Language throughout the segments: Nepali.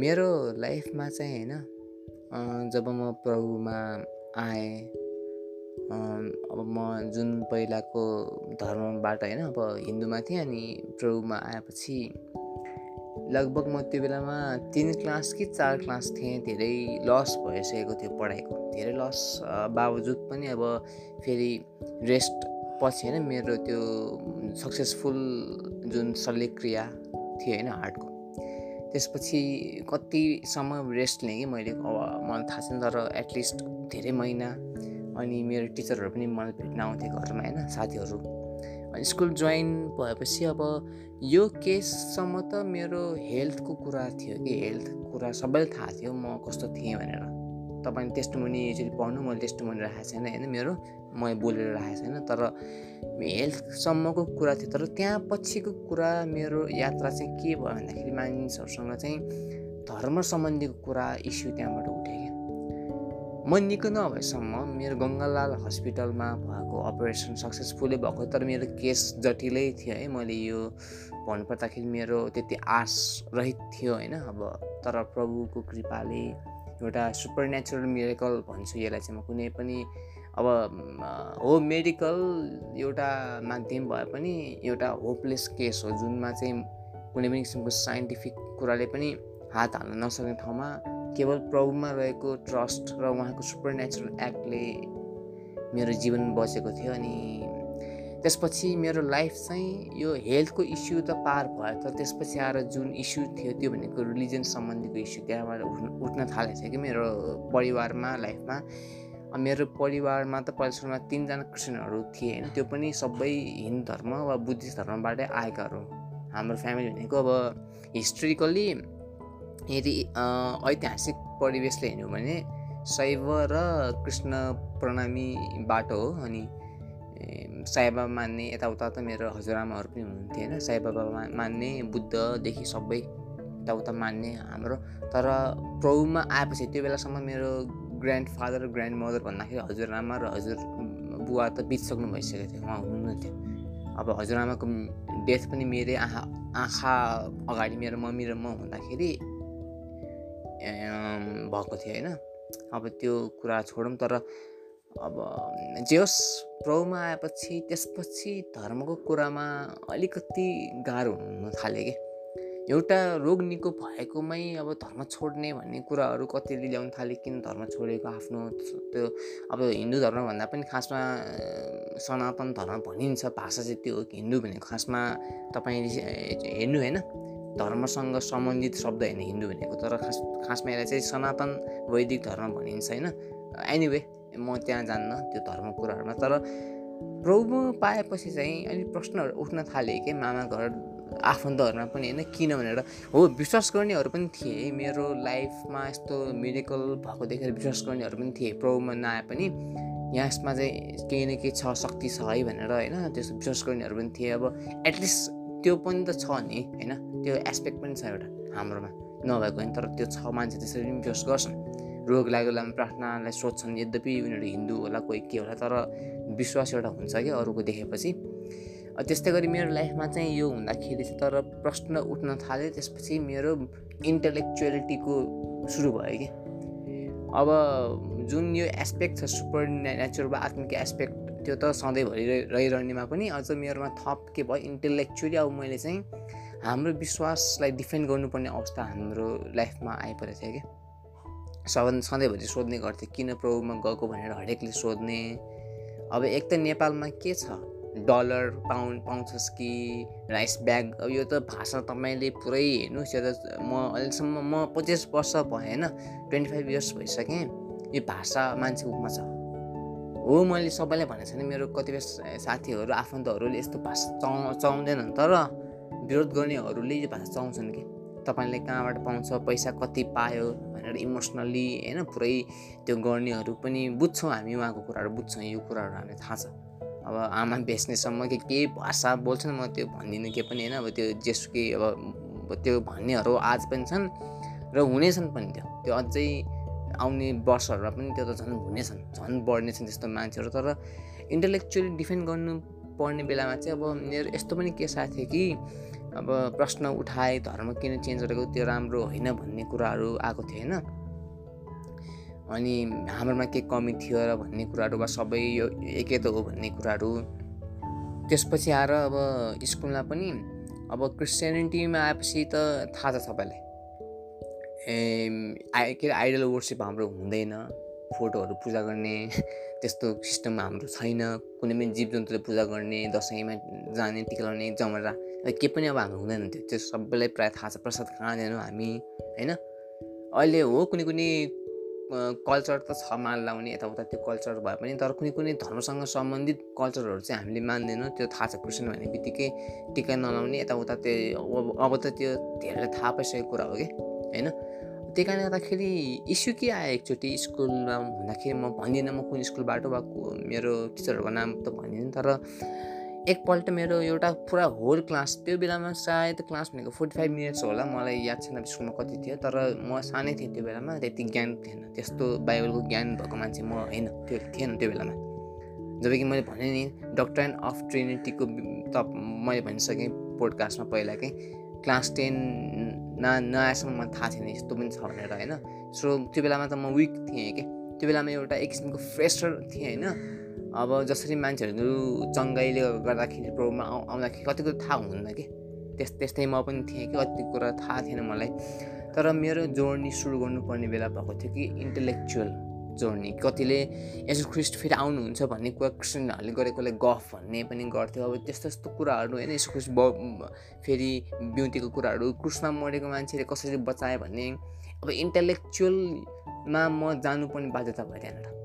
मेरो लाइफमा चाहिँ होइन जब म प्रभुमा आएँ अब म जुन पहिलाको धर्मबाट होइन अब हिन्दूमा थिएँ अनि प्रभुमा आएपछि लगभग म त्यो बेलामा तिन क्लास कि चार क्लास थिएँ धेरै लस भइसकेको थियो पढाइको धेरै लस बावजुद पनि अब फेरि रेस्ट पछि होइन मेरो त्यो सक्सेसफुल जुन शल्यक्रिया थियो होइन हार्टको त्यसपछि कतिसम्म रेस्ट लिएँ कि मैले अब मलाई थाहा छैन तर एटलिस्ट धेरै महिना अनि मेरो टिचरहरू पनि मलाई भेट्न आउँथे घरमा होइन साथीहरू। अनि स्कुल जोइन भएपछि अब यो केससम्म त मेरो हेल्थको कुरा थियो कि? हेल्थ कुरा सबैलाई थाहा थियो म कस्तो थिएँ भनेर। तपाईँले टेस्टमोनी यसरी पढ्नु मैले टेस्टमोनी राखेको छैन होइन मेरो? म बोलेर राखेको छैन तर हेल्थसम्मको कुरा थियो। तर त्यहाँ पछिको कुरा मेरो यात्रा चाहिँ के भयो भन्दाखेरि मानिसहरूसँग चाहिँ धर्म सम्बन्धीको कुरा इस्यु त्यहाँबाट उठ्यो क्या। म निको नभएसम्म मेरो गङ्गालाल हस्पिटलमा भएको अपरेसन सक्सेसफुल्ली भएको तर मेरो केस जटिलै थियो है। मैले यो भन्नुपर्दाखेरि मेरो त्यति आश रहित थियो होइन। अब तर प्रभुको कृपाले एउटा सुपर नेचुरल मिरेकल भन्छु यसलाई चाहिँ म। कुनै पनि अब हो मेडिकल एउटा माध्यम भए पनि एउटा होपलेस केस हो जुनमा चाहिँ कुनै पनि किसिमको साइन्टिफिक कुराले पनि हात हाल्न नसक्ने ठाउँमा केवल प्रभुमा रहेको ट्रस्ट र उहाँको सुपर नेचुरल एक्टले मेरो जीवन बचेको थियो अनि त्यसपछि मेरो लाइफ चाहिँ यो हेल्थको इस्यु त पार भयो तर त्यसपछि आएर जुन इस्यु थियो त्यो भनेको रिलिजन सम्बन्धीको इस्यु त्यहाँबाट उठ्न थियो कि मेरो परिवारमा लाइफमा। मेरो परिवारमा त पहिला तिनजना क्रिस्चियनहरू थिए होइन त्यो पनि सबै हिन्दू धर्म वा बुद्धिस्ट धर्मबाटै आएकाहरू हाम्रो फ्यामिली भनेको अब हिस्ट्रिकल्ली यदि ऐतिहासिक परिवेशले हेर्नु भने शैव र कृष्ण प्रणामी बाटो हो अनि साईबाबा मान्ने यताउता त मेरो हजुरआमाहरू पनि हुनुहुन्थ्यो होइन। साईबाबा मान्ने बुद्धदेखि सबै यताउता मान्ने हाम्रो। तर प्रभुमा आएपछि त्यो बेलासम्म मेरो ग्रान्ड फादर ग्रान्ड मदर भन्दाखेरि हजुरआमा र हजुर बुवा त बितिसक्नु भइसकेको थियो उहाँ हुनुहुन्न थियो अब हजुरआमाको डेथ पनि मेरै आँखा आँखा अगाडि मेरो मम्मी र म हुँदाखेरि भएको थियो होइन। अब त्यो कुरा छोडौँ तर अब जे होस् प्रभुमा आएपछि त्यसपछि धर्मको कुरामा अलिकति गाह्रो हुन थाल्यो कि। एउटा रोग निको भएकोमै अब धर्म छोड्ने भन्ने कुराहरू कतिले ल्याउनु थाले किन धर्म छोडेको आफ्नो त्यो अब हिन्दू धर्मभन्दा पनि खासमा सनातन धर्म भनिन्छ भाषा चाहिँ त्यो हिन्दू भनेको खासमा तपाईँले हेर्नु होइन। धर्मसँग सम्बन्धित शब्द होइन हिन्दू भनेको तर खास खासमा यसलाई चाहिँ सनातन वैदिक धर्म भनिन्छ होइन। एनिवे म त्यहाँ जान्न त्यो धर्म कुराहरूमा। तर प्रभु पाएपछि चाहिँ अलिक प्रश्नहरू उठ्न थाले कि मामा घर आफन्तहरूमा पनि होइन किन भनेर। हो विश्वास गर्नेहरू पनि थिए। मेरो लाइफमा यस्तो मेडिकल भएको देखेर विश्वास गर्नेहरू पनि थिए। प्रभुमा नआए पनि यसमा चाहिँ केही न केही छ शक्ति छ है भनेर होइन त्यस्तो विश्वास गर्नेहरू पनि थिए। अब एटलिस्ट त्यो पनि त छ नि होइन? त्यो एस्पेक्ट पनि छ एउटा हाम्रोमा। नभएको होइन तर त्यो छ मान्छे त्यसरी पनि विश्वास गर्छन्। रोग लाग्यो बेलामा प्रार्थनालाई सोध्छन्। यद्यपि उनीहरू हिन्दू होला कोही के होला तर विश्वास एउटा हुन्छ क्या अरूको देखेपछि। त्यस्तै गरी मेरो लाइफमा चाहिँ यो हुँदाखेरि चाहिँ तर प्रश्न उठ्न थाल्यो। त्यसपछि मेरो इन्टेलेक्चुअलिटीको सुरु भयो कि। अब जुन यो एस्पेक्ट छ सुपर नेचुरल वा आत्मिक एस्पेक्ट त्यो त सधैँभरि रहिरहनेमा पनि अझ मेरोमा थप के भयो इन्टेलेक्चुअली अब मैले चाहिँ हाम्रो विश्वासलाई डिफेन्ड गर्नुपर्ने अवस्था हाम्रो लाइफमा आइपरेको थियो कि। सब सधैँभरि सोध्ने गर्थेँ किन प्रभुमा गएको भनेर हरेकले सोध्ने। अब एक त नेपालमा के छ? डलर पाउन्ड पाउँछस् कि राइस ब्याग? अब यो त भाषा तपाईँले पुरै हेर्नुहोस् यो त म अहिलेसम्म म पचास वर्ष भएँ होइन? ट्वेन्टी फाइभ इयर्स भइसकेँ। यो भाषा मान्छेको मुखमा छ। हो मैले सबैलाई भनेको छैन मेरो कतिपय साथीहरू आफन्तहरूले यस्तो भाषा चाउ चाउँदैनन् तर विरोध गर्नेहरूले यो भाषा चाउँछन् कि? तपाईँले कहाँबाट पाउँछ पैसा कति पायो भनेर इमोसनल्ली होइन पुरै त्यो गर्नेहरू पनि बुझ्छौँ हामी उहाँको कुराहरू बुझ्छौँ यो कुराहरू हामीलाई थाहा छ। अब आमा बेच्नेसम्म के के भाषा बोल्छन् म त्यो भन्दिनँ के पनि होइन अब त्यो जेसुकै अब त्यो भन्नेहरू आज पनि छन् र हुनेछन् पनि त्यो। त्यो अझै आउने वर्षहरूमा पनि त्यो त झन् हुनेछन् झन् बढ्नेछन् त्यस्तो मान्छेहरू। तर इन्टेलेक्चुअली डिफेन्ड गर्नु पर्ने बेलामा चाहिँ अब मेरो यस्तो पनि केस आएको थियो कि अब प्रश्न उठाए धर्म किन चेन्ज गरेको त्यो राम्रो होइन भन्ने कुराहरू आएको थियो होइन? अनि हाम्रोमा के कमी थियो र भन्ने कुराहरू वा सबै यो एकै त हो भन्ने कुराहरू। त्यसपछि आएर अब स्कुलमा पनि अब क्रिस्चियनिटीमा आएपछि त थाहा छ सबैलाई। ए के अरे आइडल वर्सिप हाम्रो हुँदैन फोटोहरू पूजा गर्ने त्यस्तो सिस्टम हाम्रो छैन। कुनै पनि जीव जन्तुले पूजा गर्ने दसैँमा जाने टिका लगाउने जमरा केही पनि अब हाम्रो हुँदैन थियो। त्यो सबैलाई प्रायः थाहा छ प्रसाद खाँदैनौँ हामी होइन? अहिले हो कुनै कुनै कल्चर त छ माल लाउने यताउता त्यो कल्चर भए पनि तर कुनै कुनै धर्मसँग सम्बन्धित कल्चरहरू चाहिँ हामीले मान्दैनौँ। त्यो थाहा छ क्रिस्चियन भन्ने बित्तिकै टिका नलाउने यताउता त्यो अब त त्यो धेरैलाई थाहा पाइसकेको कुरा हो कि होइन? त्यही कारणले गर्दाखेरि इस्यु के आयो एकचोटि स्कुलमा हुँदाखेरि? म भन्दिनँ म कुन स्कुलबाट वा मेरो टिचरहरूको नाम त भन्दिनँ तर एकपल्ट मेरो एउटा पुरा होल क्लास त्यो बेलामा सायद क्लास भनेको फोर्टी फाइभ मिनट्स होला मलाई याद छैन स्कुलमा कति थियो तर म सानै थिएँ त्यो बेलामा त्यति ज्ञान थिएन त्यस्तो बाइबलको ज्ञान भएको मान्छे म होइन त्यो थिएन त्यो बेलामा। जब कि मैले भनेँ नि डक्टर एन्ड अफ ट्रिनिटीको त मैले भनिसकेँ पोडकास्टमा पहिलाकै क्लास टेन न नआएसम्म मलाई थाहा छैन यस्तो पनि छ भनेर होइन? सो त्यो बेलामा त म विक थिएँ कि? त्यो बेलामा एउटा एक किसिमको फ्रेसर थिएँ होइन? अब जसरी मान्छेहरू चङ्गाइले गर्दाखेरि प्रोग्राममा आउ आउँदाखेरि कति कुरा थाहा हुँदैन कि? त्यस त्यस्तै म पनि थिएँ कि कति कुरा थाहा थिएन मलाई। तर मेरो जोर्नी सुरु गर्नुपर्ने बेला भएको थियो कि इन्टेलेक्चुअल जोर्नी कतिले यसो ख्रिस्ट फेरि आउनुहुन्छ भन्ने कुरा क्रिस्चियनहरूले गरेकोलाई गफ भन्ने पनि गर्थ्यो। अब त्यस्तो त्यस्तो कुराहरू होइन यसो ख्रिस्ट फेरि बिउतीको कुराहरू क्रुसमा मरेको मान्छेले कसरी बचायो भन्ने। अब इन्टेलेक्चुअलमा म जानुपर्ने बाध्यता भयो त्यहाँनिर।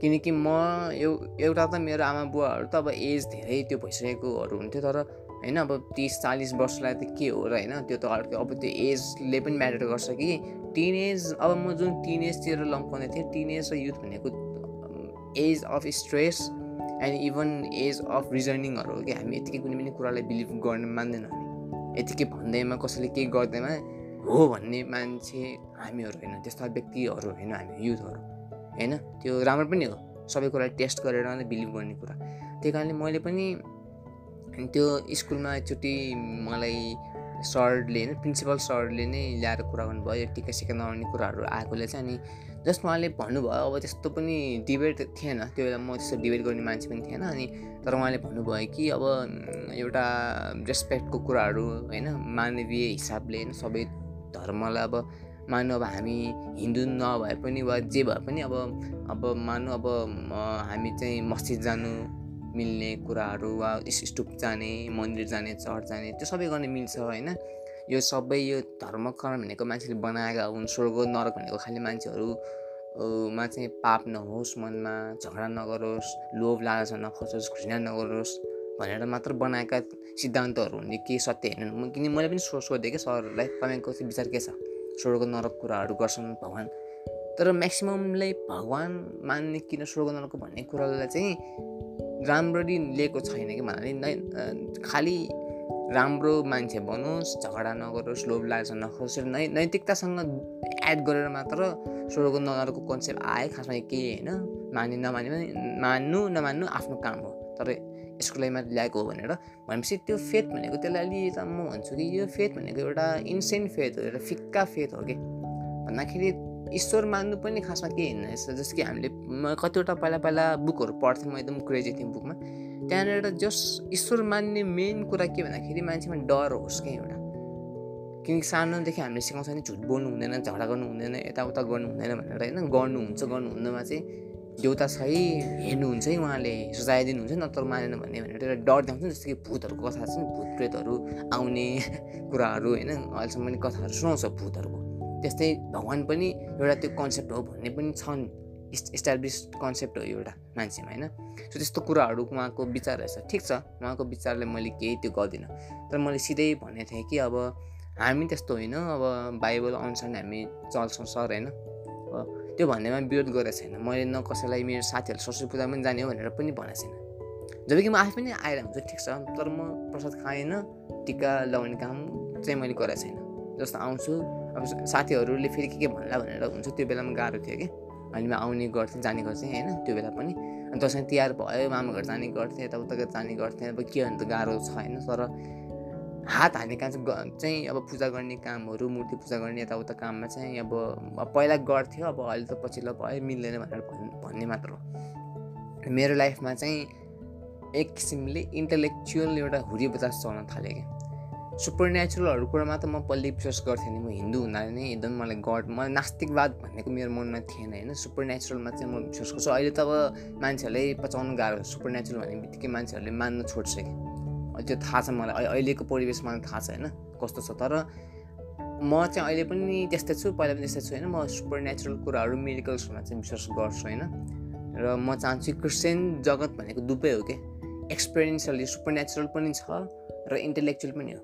किनकि म एउ एउटा त मेरो आमा बुवाहरू त अब एज धेरै त्यो भइसकेकोहरू हुन्थ्यो तर होइन अब तिस चालिस वर्षलाई त के हो र होइन त्यो त अर्को अब त्यो एजले पनि म्याटर गर्छ कि। टिन एज अब म जुन टिन एजतिर लम्काउने थिएँ टिन एज र युथ भनेको age of stress and even age of रिजनिङहरू हो कि। हामी यतिकै कुनै पनि कुरालाई बिलिभ गर्न मान्दैनौँ हामी। यतिकै भन्दैमा कसैले केही गर्दैमा हो भन्ने मान्छे हामीहरू होइन त्यस्ता व्यक्तिहरू होइन हामी युथहरू। होइन? त्यो राम्रो पनि हो। सबै कुरा टेस्ट गरेर नै बिलिभ गर्ने कुरा। त्यही कारणले मैले पनि त्यो स्कुलमा एकचोटि मलाई सरले होइन प्रिन्सिपल सरले नै ल्याएर कुरा गर्नुभयो टिका सिका नआउने कुराहरू आएकोले चाहिँ। अनि जस्ट उहाँले भन्नुभयो अब त्यस्तो पनि डिबेट थिएन। त्यो बेला म त्यस्तो डिबेट गर्ने मान्छे पनि थिएन। अनि तर उहाँले भन्नुभयो कि अब एउटा रेस्पेक्टको कुराहरू होइन मानवीय हिसाबले होइन सबै धर्मलाई अब मानु अब हामी हिन्दू नभए पनि वा जे भए पनि अब अब मानु अब हामी चाहिँ मस्जिद जानु मिल्ने कुराहरू वा स्टुप जाने मन्दिर जाने चर्च जाने त्यो सबै गर्ने मिल्छ होइन। यो सबै यो धर्म कर्म भनेको मान्छेले बनाएका हुन् स्वर्ग नरक भनेको खालि मान्छेहरू मा चाहिँ पाप नहोस् मनमा झगडा नगरोस् लोभ लालसा नखोजोस् घृणा नगरोस् भनेर मात्र बनाएका सिद्धान्तहरू हुने। के सत्य होइन किन मैले पनि सो सोधेँ क्या सरहरूलाई तपाईँको विचार के छ? स्वर्ग नरक कुराहरू गर्छन् भगवान्। तर म्याक्सिममलाई भगवान् मान्ने किन स्वर्ग नरक भन्ने कुरालाई चाहिँ राम्ररी लिएको छैन कि भन्नाले नै खालि राम्रो मान्छे बनोस् झगडा नगरोस् लोभ लालसा नखोस् नै नैतिकतासँग एड गरेर मात्र स्वर्ग नरकको कन्सेप्ट आयो खासमा केही होइन। माने नमाने पनि मान्नु नमान्नु आफ्नो काम हो। तर यसको ल्याएको हो भनेर भनेपछि त्यो फेथ भनेको त्यसलाई अलि त म भन्छु कि यो फेथ भनेको एउटा इन्सेन्ट फेथ हो एउटा फिक्का फेथ हो कि? भन्दाखेरि ईश्वर मान्नु पनि खासमा केही हिँड्न रहेछ जस्तो कि हामीले कतिवटा पहिला पहिला बुकहरू पढ्थेँ म एकदम क्रेजी थिएँ बुकमा। त्यहाँनिर जस ईश्वर मान्ने मेन कुरा के भन्दाखेरि मान्छेमा डर होस् क्या एउटा। किनकि सानोदेखि हामीले सिकाउँछ नि झुट बोल्नु हुँदैन झगडा गर्नु हुँदैन यताउता गर्नु हुँदैन भनेर होइन गर्नुहुन्छ गर्नु हुँदैमा चाहिँ देउता छ है हेर्नुहुन्छ है उहाँले सजाय दिनुहुन्छ नत्र मानेन भन्ने भनेर एउटा डर देखाउँछ जस्तो कि भूतहरूको कथा छ नि भूत प्रेतहरू आउने कुराहरू होइन अहिलेसम्म पनि कथाहरू सुनाउँछ भूतहरूको। त्यस्तै भगवान् पनि एउटा त्यो कन्सेप्ट हो भन्ने पनि छ नि इस्टाब्लिस कन्सेप्ट हो एउटा मान्छेमा होइन। सो त्यस्तो कुराहरू उहाँको विचार रहेछ। ठिक छ उहाँको विचारले मैले केही त्यो गर्दिनँ। तर मैले सिधै भनेको थिएँ कि अब हामी त्यस्तो होइन अब बाइबल अनुसार हामी चल्छौँ सर होइन। त्यो भन्नेमा विरोध गरेको छैन। मैले न कसैलाई मेरो साथीहरू सरस्वती पूजा पनि जाने हो भनेर पनि भनेको छैन। जब कि म आफै पनि आएर हुन्छ ठिक छ। तर म प्रसाद खाएन टिका लगाउने काम चाहिँ मैले गरेको छैन। जस्तो आउँछु अब साथीहरूले फेरि के के भन्ला भनेर हुन्छ त्यो बेलामा गाह्रो थियो कि। अनि म आउने गर्थेँ जाने गर्थेँ होइन त्यो बेला पनि। दसैँ तिहार भयो मामा घर जाने गर्थेँ यताउता जाने गर्थेँ। अब के भने त गाह्रो छ होइन तर हात हान्ने काम चाहिँ चाहिँ अब पूजा गर्ने कामहरू मूर्ति पूजा गर्ने यताउता काममा चाहिँ अब पहिला गर्थ्यो अब अहिले त पछिल्लो भयो मिल्दैन भनेर भन्ने मात्र हो। मेरो लाइफमा चाहिँ एक किसिमले इन्टलेक्चुअल एउटा हुरी बजाज चल्न थाल्यो कि सुपर नेचुरलहरू कुरामा त म पहिले विश्वास गर्थेँ नि म हिन्दू हुँदा नै एकदम मलाई गड मलाई नास्तिकवाद भनेको मेरो मनमा थिएन होइन? सुपर नेचुरलमा चाहिँ म विश्वास गर्छु। अहिले त अब मान्छेहरूले पचाउनु गाह्रो सुपर नेचुरल भन्ने बित्तिकै मान्छेहरूले मान्न छोड्छ कि त्यो थाहा छ मलाई। अहिलेको परिवेश मलाई थाहा छ होइन? कस्तो छ? तर म चाहिँ अहिले पनि त्यस्तै छु पहिला पनि त्यस्तै छु होइन? म सुपर नेचुरल कुराहरू मेडिकल्सहरूमा चाहिँ विश्वास गर्छु होइन? र म चाहन्छु क्रिस्चियन जगत भनेको दुवै हो कि? एक्सपिरियन्सली सुपर नेचुरल पनि छ र इन्टेलेक्चुअल पनि हो।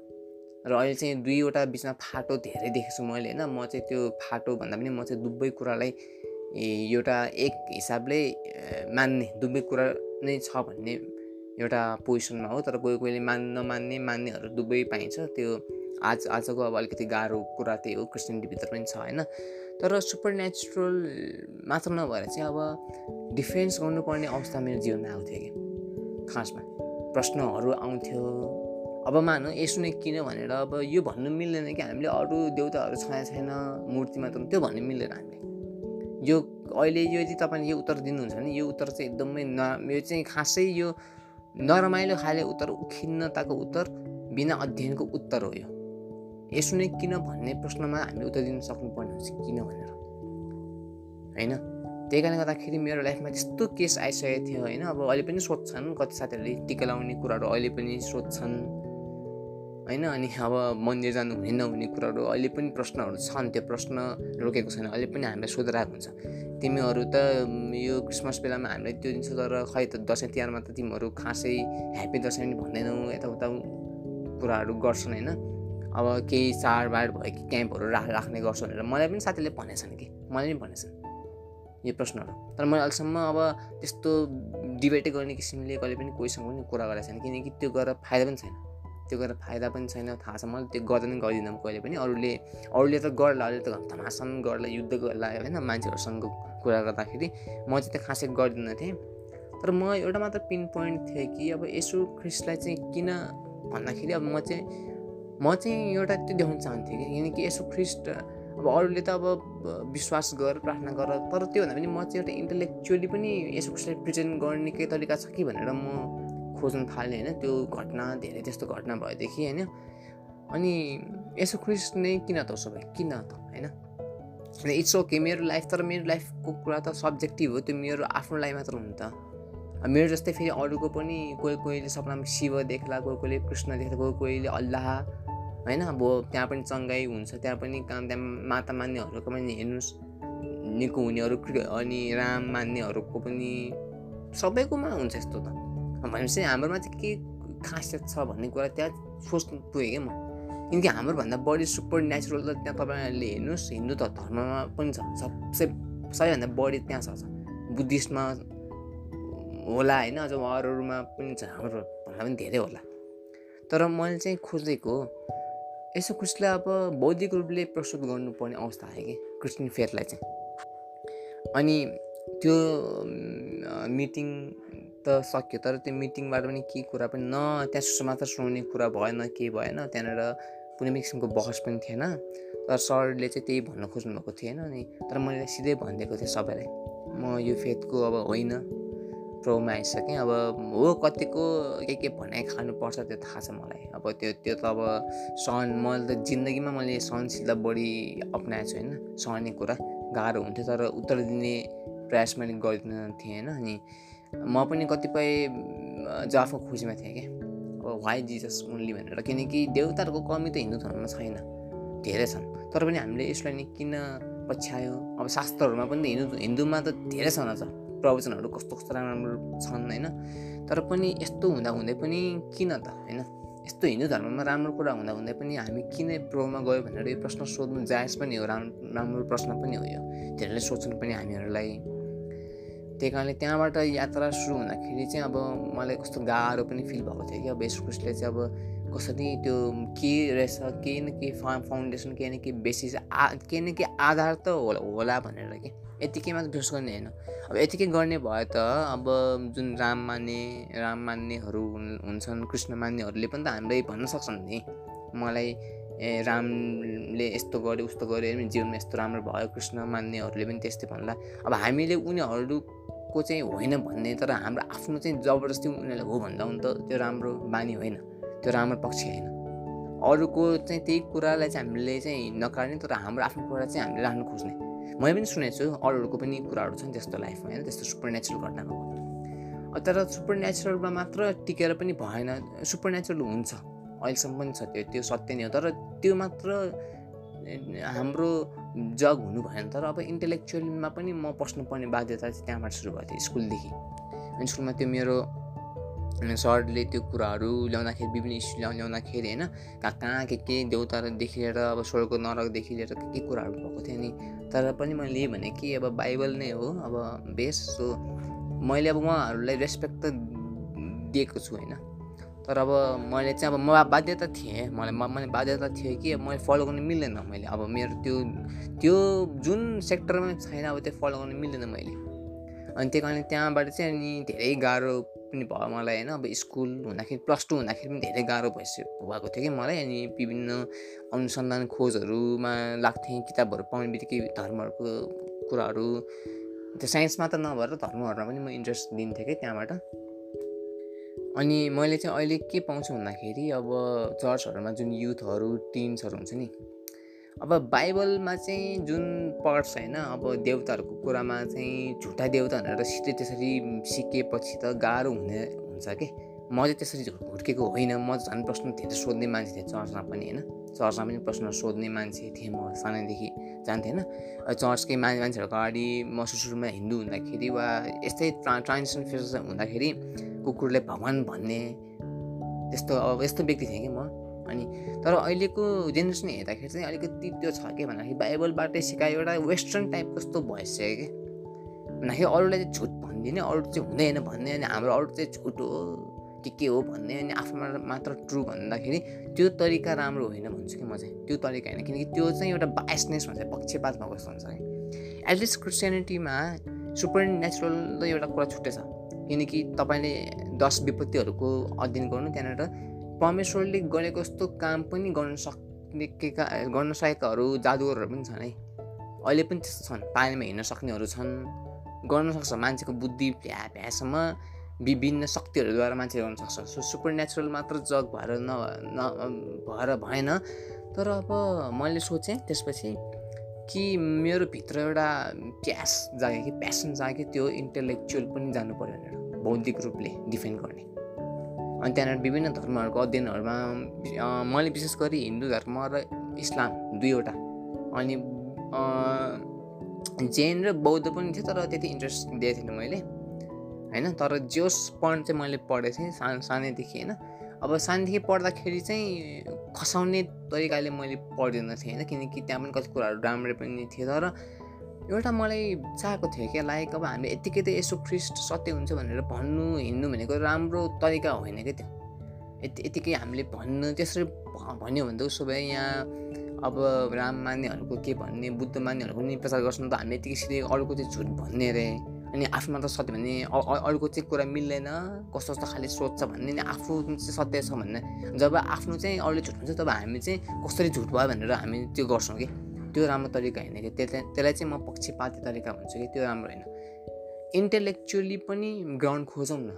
र अहिले चाहिँ दुईवटा बिचमा फाटो धेरै देखेको छु मैले होइन? म चाहिँ त्यो फाटो भन्दा पनि म चाहिँ दुवै कुरालाई एउटा एक हिसाबले मान्ने दुवै कुरा नै छ भन्ने एउटा पोजिसनमा हो तर कोही कोहीले मान नमान्ने मान्नेहरू दुवै पाइन्छ। त्यो आज आजको अब अलिकति गाह्रो कुरा त्यही हो क्रिस्टियनिटीभित्र पनि छ होइन? तर सुपर नेचुरल मात्र नभएर चाहिँ अब डिफेन्स गर्नुपर्ने अवस्था मेरो जीवनमा आउँथ्यो कि। खासमा प्रश्नहरू आउँथ्यो। अब मानौँ यसो नै किन भनेर अब यो भन्नु मिल्दैन कि हामीले अरू देउताहरू छाया छैन मूर्ति मात्र त्यो भन्नु मिल्दैन हामीले यो अहिले यो यदि तपाईँले यो उत्तर दिनुहुन्छ भने यो उत्तर चाहिँ एकदमै न यो चाहिँ खासै यो नरमाइलो खाले उत्तर खिन्नताको उत्तर बिना अध्ययनको उत्तर हो यो। यसो नै किन भन्ने प्रश्नमा हामीले उत्तर दिन सक्नुपर्ने हुन्छ किन भनेर। होइन? त्यही कारणले गर्दाखेरि मेरो लाइफमा त्यस्तो केस आइसकेको थियो होइन? अब अहिले पनि सोध्छन् कति साथीहरूले टिका लाउने कुराहरू अहिले पनि सोध्छन्। होइन? अनि अब मन्दिर जानु हुने नहुने कुराहरू अहिले पनि प्रश्नहरू छन्। त्यो प्रश्न रोकेको छैन। अहिले पनि हामीलाई सोधिरहेको हुन्छ। तिमीहरू त यो क्रिसमस बेलामा हामीलाई त्यो दिन्छ तर खै त दसैँ तिहारमा त तिमीहरू खासै ह्याप्पी दसैँ पनि भन्दैनौ यताउता कुराहरू गर्छन् होइन? अब केही चाडबाड भयो कि क्याम्पहरू रा राख्ने गर्छ भनेर मलाई पनि साथीले भनेछन् कि। मलाई पनि भनेछन् यो प्रश्नहरू। तर मैले अहिलेसम्म अब त्यस्तो डिबेटै गर्ने किसिमले कहिले पनि कोहीसँग पनि कुरा गरेको छैन। किनकि त्यो गरेर फाइदा पनि छैन। त्यो गरेर फाइदा पनि छैन थाहा छ। मैले त्यो गर्दा पनि गर्दिनँ कहिले पनि अरूले अरूले त गर्ला अरूले त धमासन गर्ला युद्ध गर्ला होइन मान्छेहरूसँग कुरा गर्दाखेरि। म चाहिँ त्यो खासै गर्दिनँ थिएँ। तर म एउटा मात्र पिन पोइन्ट थिएँ कि अब यसो ख्रिस्टलाई चाहिँ किन भन्दाखेरि अब म चाहिँ म चाहिँ एउटा त्यो देखाउन चाहन्थेँ कि किनकि यसो ख्रिस्ट अब अरूले त अब विश्वास गर प्रार्थना गर तर त्योभन्दा पनि म चाहिँ एउटा इन्टेलेक्चुअली पनि यसो ख्रिस्टलाई प्रेजेन्ट गर्ने केही तरिका छ कि भनेर म खोज्न थालेँ होइन त्यो घटना धेरै त्यस्तो घटना भएदेखि होइन। अनि यसो क्रिस्ट नै किन त भयो किन त होइन? इट्स ओके मेरो लाइफ तर मेरो लाइफको कुरा त सब्जेक्टिभ हो त्यो मेरो आफ्नो लाइफ मात्र हुनु त। मेरो जस्तै फेरि अरूको पनि कोही कोहीले सपनामा शिव देख्ला कोही कोहीले कृष्ण देख्ला कोही कोहीले अल्लाह होइन? अब त्यहाँ पनि चङ्गाई हुन्छ त्यहाँ पनि काम त्यहाँ माता मान्नेहरूको पनि हेर्नुहोस् निको हुनेहरू अनि राम मान्नेहरूको पनि सबैकोमा हुन्छ यस्तो त। भनेपछि हाम्रोमा चाहिँ के खासियत छ भन्ने कुरा त्यहाँ सोच्नु पुगेँ क्या म। किनकि हाम्रोभन्दा बढी सुपर नेचुरल त त्यहाँ तपाईँहरूले हेर्नुहोस् हिन्दू त धर्ममा पनि छ। सबसे सबैभन्दा बढी त्यहाँ छ बुद्धिस्टमा होला होइन अझ अरूमा पनि छ हाम्रो भन्दा पनि धेरै होला। तर मैले चाहिँ खोजेको यसो क्रिस्टलाई अब बौद्धिक रूपले प्रस्तुत गर्नुपर्ने अवस्था आयो कि क्रिस्चियन फेथलाई चाहिँ। अनि त्यो मिटिङ त सक्यो तर त्यो मिटिङबाट पनि केही कुरा पनि न त्यहाँ मात्र सुनाउने कुरा भएन केही भएन त्यहाँनिर कुनै पनि किसिमको बहस पनि थिएन। तर सरले चाहिँ त्यही भन्न खोज्नुभएको थिएन अनि तर मैले सिधै भनिदिएको थिएँ सबैलाई म यो फेथको अब होइन प्रोमा आइसकेँ अब हो कतिको के के भनाइ खानुपर्छ त्यो थाहा छ मलाई अब त्यो त्यो त अब सहन मैले त जिन्दगीमा मैले सहनशीलता बढी अप्नाएको छु होइन सहने कुरा गाह्रो हुन्थ्यो तर उत्तर दिने प्रयास मैले गरिदिन थिएँ होइन अनि म पनि कतिपय जवाफको खोजीमा थिएँ क्या अब वाइ जिजस ओन्ली भनेर। किनकि देउताहरूको कमी त हिन्दू धर्ममा छैन। धेरै छन्। तर पनि हामीले यसलाई नै किन पछ्यायो? अब शास्त्रहरूमा पनि हिन्दू हिन्दूमा त धेरै छन् अझ। प्रवचनहरू कस्तो कस्तो राम्रो राम्रो छन् होइन? तर पनि यस्तो हुँदा हुँदै पनि किन त होइन? यस्तो हिन्दू धर्ममा राम्रो कुरा हुँदा हुँदै पनि हामी किन प्रोमा गयो भनेर यो प्रश्न सोध्नु जायज पनि हो राम्रो राम्रो प्रश्न पनि हो यो। धेरैले सोच्नु पनि हामीहरूलाई। त्यही कारणले त्यहाँबाट यात्रा सुरु हुँदाखेरि चाहिँ अब मलाई कस्तो गाह्रो पनि फिल भएको थियो कि अब यस चाहिँ अब कसरी त्यो के रहेछ केही न केही फा फाउन्डेसन केही न केही बेसिस आ केही न केही आधार त होला होला भनेर कि यतिकै मात्र विश्वास गर्ने होइन। अब यतिकै गर्ने भयो त अब जुन राम मान्ने राम मान्नेहरू हुन्छन् कृष्ण मान्नेहरूले पनि त हामीलाई भन्न सक्छन् नि। मलाई ए रामले यस्तो गर्यो उस्तो गर्यो जीवनमा यस्तो राम्रो भयो कृष्ण मान्नेहरूले पनि त्यस्तै भन्ला। अब हामीले उनीहरूको चाहिँ होइन भन्ने तर हाम्रो आफ्नो चाहिँ जबरजस्ती उनीहरूलाई हो भन्दा पनि त त्यो राम्रो बानी होइन त्यो राम्रो पक्ष होइन। अरूको चाहिँ त्यही कुरालाई चाहिँ हामीले चाहिँ नकार्ने तर हाम्रो आफ्नो कुरा चाहिँ हामीले राख्नु खोज्ने। मैले पनि सुनेको छु अरूहरूको पनि कुराहरू छन् त्यस्तो लाइफमा होइन? त्यस्तो सुपर नेचुरल घटनाको तर सुपर नेचुरलमा मात्र टिकेर पनि भएन सुपर नेचुरल हुन्छ। अहिलेसम्म पनि छ त्यो त्यो सत्य नै हो। तर त्यो मात्र हाम्रो जग हुनु भएन। तर अब इन्टेलेक्चुअलमा पनि म पस्नुपर्ने बाध्यता चाहिँ त्यहाँबाट सुरु भएको थियो स्कुलदेखि। अनि स्कुलमा त्यो मेरो सरले त्यो कुराहरू ल्याउँदाखेरि विभिन्न इस्यु ल्याउ ल्याउँदाखेरि होइन कहाँ कहाँ के के देउतादेखि लिएर अब स्वर्ग नरकदेखि लिएर के के कुराहरू भएको थियो नि। तर पनि मैले भने कि अब बाइबल नै हो अब बेस। सो मैले अब उहाँहरूलाई रेस्पेक्ट त दिएको छु होइन। तर अब मैले चाहिँ अब म बाध्यता थिएँ। मलाई मैले बाध्यता थिएँ कि मैले फलो गर्नु मिल्दैन मैले। अब मेरो त्यो त्यो जुन सेक्टरमा छैन अब त्यो फलो गर्नु मिल्दैन मैले। अनि त्यही कारणले त्यहाँबाट चाहिँ अनि धेरै गाह्रो पनि भयो मलाई होइन। अब स्कुल हुँदाखेरि प्लस टू हुँदाखेरि पनि धेरै गाह्रो भइसक्यो भएको थियो कि मलाई। अनि विभिन्न अनुसन्धान खोजहरूमा लाग्थेँ किताबहरू पाउने बित्तिकै धर्महरूको कुराहरू। त्यो साइन्स मात्र नभएर धर्महरूमा पनि म इन्ट्रेस्ट दिन्थेँ कि त्यहाँबाट। अनि मैले चाहिँ अहिले के पाउँछु भन्दाखेरि अब चर्चहरूमा जुन युथहरू टिन्सहरू हुन्छ नि अब बाइबलमा चाहिँ जुन पढ्छ होइन अब देवताहरूको कुरामा चाहिँ झुटा देवता भनेर सिधै त्यसरी सिकेपछि त गाह्रो हुने हुन्छ कि? म चाहिँ त्यसरी हुर्केको होइन म झन् प्रश्न धेरै सोध्ने मान्छे थिएँ चर्चमा पनि होइन? चर्चमा पनि प्रश्न सोध्ने मान्छे थिएँ म सानैदेखि जान्थेँ होइन चर्चकै मान्छेहरूको अगाडि म सुरुमा हिन्दू हुँदाखेरि वा यस्तै ट्रा ट्रान्जेक्सन फेस हुँदाखेरि कुकुरले भगवान् भन्ने त्यस्तो अब यस्तो व्यक्ति थिएँ कि म। अनि तर अहिलेको जेनेरेसन हेर्दाखेरि चाहिँ अलिकति त्यो छ कि भन्दाखेरि बाइबलबाटै सिकायो एउटा वेस्टर्न टाइप कस्तो भइसक्यो कि। भन्दाखेरि अरूलाई चाहिँ झुट भनिदिने अरू चाहिँ हुँदैन भन्ने अनि हाम्रो अरू चाहिँ झुट हो के के हो भन्ने अनि आफ्नो मात्र ट्रु भन्दाखेरि त्यो तरिका राम्रो होइन भन्छु कि म चाहिँ। त्यो तरिका होइन किनकि त्यो चाहिँ एउटा बायसनेस भन्छ पक्षपात भएको जस्तो हुन्छ कि। एटलिस्ट क्रिस्टियानिटीमा सुपर नेचुरल एउटा कुरा छुट्टै छ। किनकि तपाईँले दस विपत्तिहरूको अध्ययन गर्नु त्यहाँनिर परमेश्वरले गरेको जस्तो काम पनि गर्न सक्ने के का गर्न सकेकाहरू जादुगरहरू पनि छन् है। अहिले पनि त्यस्तो छन्। पानीमा हिँड्न सक्नेहरू छन्। गर्न सक्छ मान्छेको बुद्धि भ्या भ्यासम्म विभिन्न शक्तिहरूद्वारा मान्छे गर्न सक्छ। सो सुपर नेचुरल मात्र जग भएर न भएर भएन। तर अब मैले सोचेँ त्यसपछि कि मेरो भित्र एउटा प्यास जाग्यो कि प्यासन जाग्यो त्यो इन्टेलेक्चुअल पनि जानु पऱ्यो भनेर बौद्धिक रूपले डिफेन्ड गर्ने। अनि त्यहाँनिर विभिन्न धर्महरूको अध्ययनहरूमा मैले विशेष गरी हिन्दू धर्म र इस्लाम दुईवटा। अनि जैन र बौद्ध पनि थियो तर त्यति इन्ट्रेस्ट दिएको थिइनँ मैले होइन? तर जोस पढ्नु चाहिँ मैले पढेको थिएँ सा सानैदेखि होइन? अब सानैदेखि पढ्दाखेरि चाहिँ खसाउने तरिकाले मैले पढ्दैन थिएँ होइन किनकि त्यहाँ पनि कति कुराहरू राम्रो पनि थियो तर एउटा मलाई चाहेको थियो क्या लाइक अब हामीले यत्तिकै त यसो ख्रिस्ट सत्य हुन्छ भनेर भन्नु हिँड्नु भनेको राम्रो तरिका होइन क्या त्यो। यति यतिकै हामीले भन्नु त्यसरी भन्यो भने त उसो भए यहाँ अब राम मान्नेहरूको के भन्ने बुद्ध मान्नेहरूको पनि प्रचार गर्छन् त हामीले यतिकै सिधै अरूको चाहिँ झुट भन्ने अरे। अनि आफ्नो मात्र सत्य भन्ने अरूको चाहिँ कुरा मिल्दैन कस्तो कस्तो खाले सोध्छ भन्ने नि आफू चाहिँ सत्य छ भन्ने। जब आफ्नो चाहिँ अरूले झुट भन्छ तब हामी चाहिँ कसरी झुट भयो भनेर हामी त्यो गर्छौँ कि? त्यो राम्रो तरिका होइन कि? त्यसलाई त्यसलाई चाहिँ म पक्षपाती तरिका भन्छु कि? त्यो राम्रो होइन। इन्टेलेक्चुअली पनि ग्राउन्ड खोजौँ न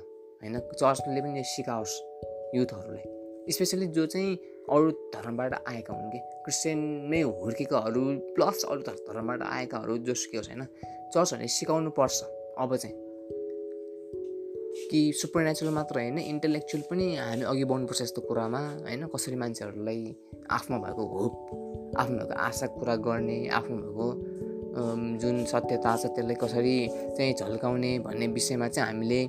होइन? चर्चले पनि सिकाओस् युथहरूलाई। स्पेसली जो चाहिँ अरू धर्मबाट आएका हुन् कि? क्रिस्चियनमै हुर्केकाहरू प्लस अरू धर्मबाट आएकाहरू जोसुकै होस् होइन? चर्चहरूले सिकाउनु पर्छ। अब चाहिँ कि सुपर नेचुरल मात्र होइन इन्टेलेक्चुअल पनि हामी अघि बढ्नुपर्छ यस्तो कुरामा होइन? कसरी मान्छेहरूलाई आफ्नो भएको होप आफ्नो भएको आशा पुरा गर्ने आफ्नो भएको जुन सत्यता छ त्यसलाई कसरी चाहिँ झल्काउने भन्ने विषयमा चाहिँ हामीले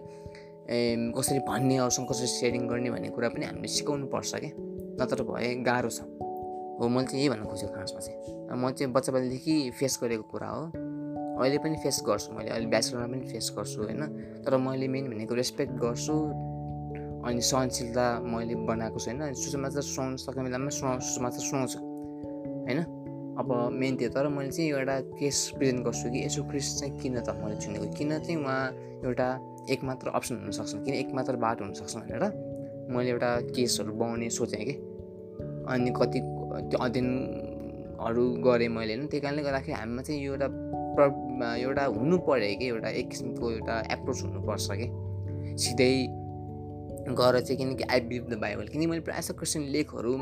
कसरी भन्ने अरूसँग कसरी सेयरिङ गर्ने भन्ने कुरा पनि हामीले सिकाउनु पर्छ क्या। नत्र भए गाह्रो छ। हो मैले चाहिँ यही भन्न खोजेको खासमा चाहिँ। म चाहिँ बच्चा बच्चादेखि फेस गरेको कुरा हो। अहिले पनि फेस गर्छु मैले अहिले ब्याचलरमा पनि फेस गर्छु होइन? तर मैले मेन भनेको रेस्पेक्ट गर्छु अनि सहनशीलता मैले बनाएको छु होइन? सुसमाचार सुनाउनु सक्ने बेलामा सुना सुसमाचार सुनाउँछु होइन? अब मेन त्यो तर मैले चाहिँ एउटा केस प्रेजेन्ट गर्छु कि यसो क्रिस चाहिँ किन त मैले चुनेको? किन चाहिँ उहाँ एउटा एकमात्र अप्सन हुनसक्छ? किन एकमात्र बाटो हुनसक्छ भनेर मैले एउटा केसहरू बनाउने सोचेँ कि? अनि कति त्यो अध्ययनहरू गरेँ मैले होइन? त्यही कारणले गर्दाखेरि हामीमा चाहिँ यो एउटा प्र एउटा हुनु पऱ्यो कि एउटा एक किसिमको एउटा एप्रोच हुनुपर्छ कि? सिधै गएर चाहिँ किनकि आई बिलिभ द बाइबल किनकि मैले प्रायः जस्तो क्रिस्चियन लेखहरू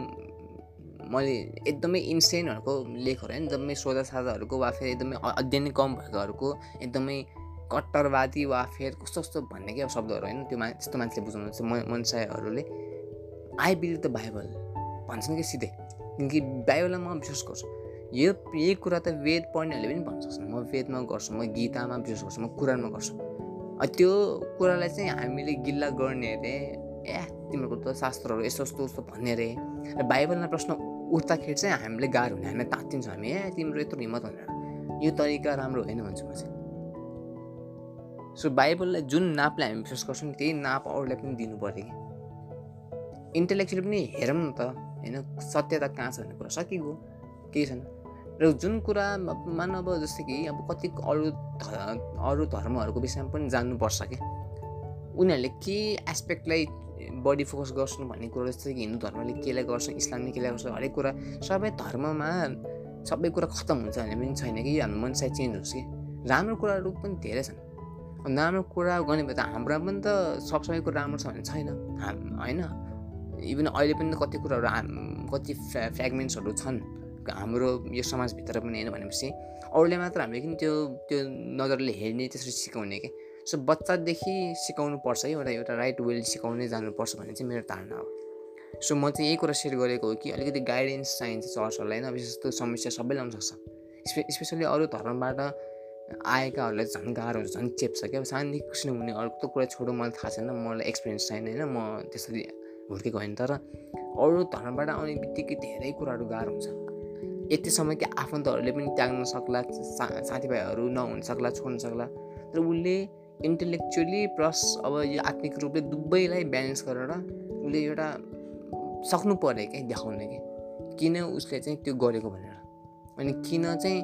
मैले एकदमै इन्सेनहरूको लेखहरू होइन एकदमै सोधा साझाहरूको वा फेरि एकदमै अध्ययन कम भएकोहरूको एकदमै कट्टरवादी वा फेरि कस्तो कस्तो भन्ने क्या शब्दहरू होइन त्यो मा त्यस्तो मान्छेले बुझाउनु छ मनसायहरूले आई बिलिभ द बाइबल भन्छन् कि सिधै। किनकि बाइबललाई म विश्वास गर्छु। यो यही कुरा त वेद पढ्नेहरूले पनि भन्न सक्छन्। म वेदमा गर्छु म गीतामा विश्वास गर्छु म कुरानमा गर्छु। त्यो कुरालाई चाहिँ हामीले गिल्ला गर्ने अरे ए तिम्रो त शास्त्रहरू यस्तो यस्तो उस्तो भन्ने अरे। र बाइबलमा प्रश्न उठ्दाखेरि चाहिँ हामीले गाह्रो हुने हामीलाई तात्तिन्छौँ हामी ए तिम्रो यत्रो हिम्मत भनेर यो तरिका राम्रो होइन भन्छु म चाहिँ। सो बाइबललाई जुन नापले हामी विश्वास गर्छौँ त्यही नाप अरूलाई पनि दिनु पऱ्यो कि। इन्टेलेक्चुअली पनि हेरौँ न त होइन सत्यता कहाँ छ भन्ने कुरा सकिगयो केही छैन। र जुन कुरा मानव जस्तै कि अब कति अरू अरू धर्महरूको विषयमा पनि जान्नुपर्छ कि। उनीहरूले के एस्पेक्टलाई बडी फोकस गर्छन् भन्ने कुरो जस्तै कि हिन्दू धर्मले केलाई गर्छ इस्लामले केलाई गर्छ हरेक कुरा सबै धर्ममा सबै कुरा खत्तम हुन्छ भन्ने पनि छैन कि। हाम्रो मनसाय चेन्ज होस् कि। राम्रो कुराहरू पनि धेरै छन्। नराम्रो कुरा गर्ने भए त हाम्रोमा पनि त सब सबै कुरा राम्रो छ भने छैन। हाम होइन। इभन अहिले पनि कति कुराहरू हाम कति फ्रेगमेन्ट्सहरू छन्। हाम्रो यो समाजभित्र पनि होइन भनेपछि अरूले मात्र हामीले किन त्यो त्यो नजरले हेर्ने त्यसरी सिकाउने कि? सो बच्चादेखि सिकाउनु पर्छ है एउटा एउटा राइट वेल सिकाउनै जानुपर्छ भन्ने चाहिँ मेरो धारणा हो। सो म चाहिँ यही कुरा सेयर गरेको हो कि अलिकति गाइडेन्स चाहिन्छ चर्चहरूलाई होइन विशेष त्यो समस्या सबैले आउन सक्छ। स्पे स्पेसली अरू धर्मबाट आएकाहरूलाई झन् गाह्रो हुन्छ झन् चेप्छ क्या। सानदेखि कृष्ण हुने अर्को कुरा छोडो मलाई थाहा छैन मलाई एक्सपिरियन्स छैन होइन म त्यसरी हुर्केको होइन। तर अरू धर्मबाट आउने बित्तिकै धेरै कुराहरू गाह्रो हुन्छ। यतिसम्म कि आफन्तहरूले पनि त्याग्न सक्ला सा साथीभाइहरू नहुन सक्ला छोड्न सक्ला। तर उसले इन्टेलेक्चुअली प्लस अब यो आत्मिक रूपले दुवैलाई ब्यालेन्स गरेर उसले एउटा सक्नु पऱ्यो क्या देखाउने कि। किन उसले चाहिँ त्यो गरेको भनेर? अनि किन चाहिँ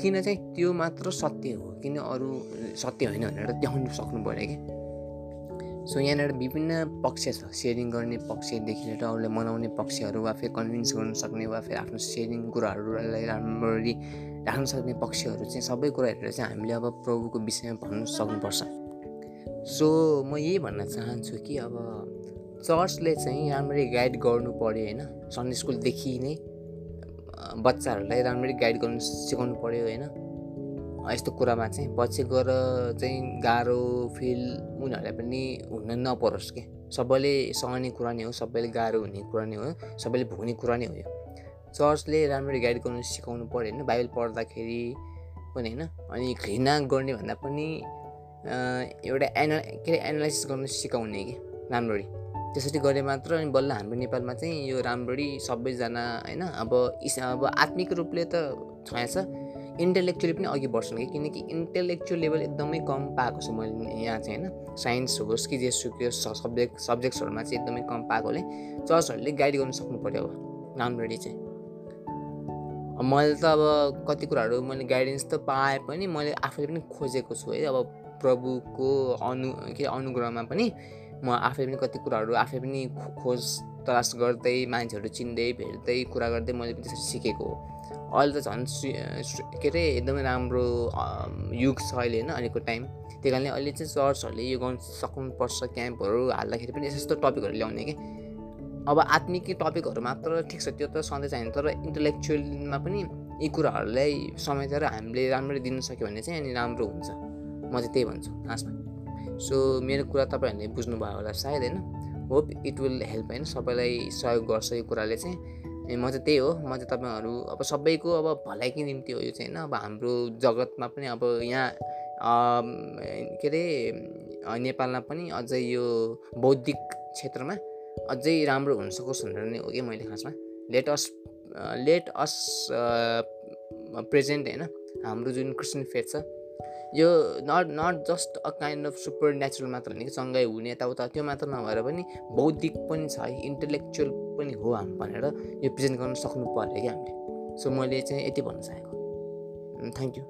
किन चाहिँ त्यो मात्र सत्य हो? किन अरू सत्य होइन भनेर देखाउनु सक्नु पऱ्यो कि सो यहाँनिर विभिन्न पक्ष छ। सेयरिङ गर्ने पक्षदेखि लिएर अरूलाई मनाउने पक्षहरू वा फेरि कन्भिन्स गर्नु सक्ने वा फेरि आफ्नो सेयरिङ कुराहरूलाई राम्ररी राख्न सक्ने पक्षहरू चाहिँ सबै कुरा हेरेर चाहिँ हामीले अब प्रभुको विषयमा भन्नु सक्नुपर्छ। सो म यही भन्न चाहन्छु कि अब चर्चले चाहिँ राम्ररी गाइड गर्नु पऱ्यो होइन। सन्डे स्कुलदेखि नै बच्चाहरूलाई राम्ररी गाइड गर्नु सिकाउनु पऱ्यो होइन। यस्तो कुरामा चाहिँ पछि गएर चाहिँ गाह्रो फिल उनीहरूलाई पनि हुन नपरोस् कि? सबैले सहने कुरा नै हो सबैले गाह्रो हुने कुरा नै हो सबैले भोग्ने कुरा नै हो यो। चर्चले राम्ररी गाइड गर्नु सिकाउनु पऱ्यो होइन बाइबल पढ्दाखेरि पनि होइन अनि घृणा गर्ने भन्दा पनि एउटा एना के अरे एनालाइसिस गर्नु सिकाउने कि राम्ररी। त्यसरी गरे मात्र अनि बल्ल हाम्रो नेपालमा चाहिँ यो राम्ररी सबैजना होइन अब इस अब आत्मिक रूपले त छाया छ इन्टेलेक्चुअली पनि अघि बढ्छन् कि किनकि इन्टेलेक्चुअल लेभल एकदमै कम पाएको छु मैले यहाँ चाहिँ होइन। साइन्स होस् कि जेसुकै सब्जेक्ट सब्जेक्ट्सहरूमा चाहिँ एकदमै कम पाएकोले चर्चहरूले गाइड गर्नु सक्नु पऱ्यो अब राम्ररी चाहिँ। मैले त अब कति कुराहरू मैले गाइडेन्स त पाएँ पनि मैले आफूले पनि खोजेको छु है। अब प्रभुको अनु के अनुग्रहमा पनि म आफै पनि कति कुराहरू आफै पनि खोज तलास गर्दै मान्छेहरू चिन्दै भेट्दै कुरा गर्दै मैले पनि त्यसरी सिकेको हो। अहिले त झन् के अरे एकदमै राम्रो युग छ अहिले होइन अहिलेको टाइम त्यही कारणले अहिले चाहिँ चर्चहरूले यो गर्नु सक्नुपर्छ क्याम्पहरू हाल्दाखेरि पनि यस्तो यस्तो टपिकहरू ल्याउने कि। अब आत्मिक टपिकहरू मात्र ठिक छ त्यो त सधैँ चाहिन्छ तर इन्टेलेक्चुअलमा पनि यी कुराहरूलाई समेटेर हामीले राम्ररी दिन सक्यो भने चाहिँ अनि राम्रो हुन्छ। म चाहिँ त्यही भन्छु खासमा सो मेरो कुरा तपाईँहरूले बुझ्नुभयो होला सायद होइन? होप इट विल हेल्प होइन? सबैलाई सहयोग गर्छ यो कुराले चाहिँ। अनि म चाहिँ त्यही हो म चाहिँ तपाईँहरू अब सबैको अब भलाइकै निम्ति हो यो चाहिँ होइन। अब हाम्रो जगतमा पनि अब यहाँ के अरे नेपालमा पनि अझै यो बौद्धिक क्षेत्रमा अझै राम्रो हुन सकोस् भनेर नै हो कि मैले खासमा। Let us let us present होइन हाम्रो जुन क्रिस्चियन फेथ छ यो not not just a kind of supernatural मात्र होइन कि सँगै हुने यताउता त्यो मात्र नभएर पनि बौद्धिक पनि छ है इन्टेलेक्चुअल पनि हो हामी भनेर यो प्रेजेन्ट गर्न सक्नु पऱ्यो क्या हामीले। सो मैले चाहिँ यति भन्न चाहेको। Thank you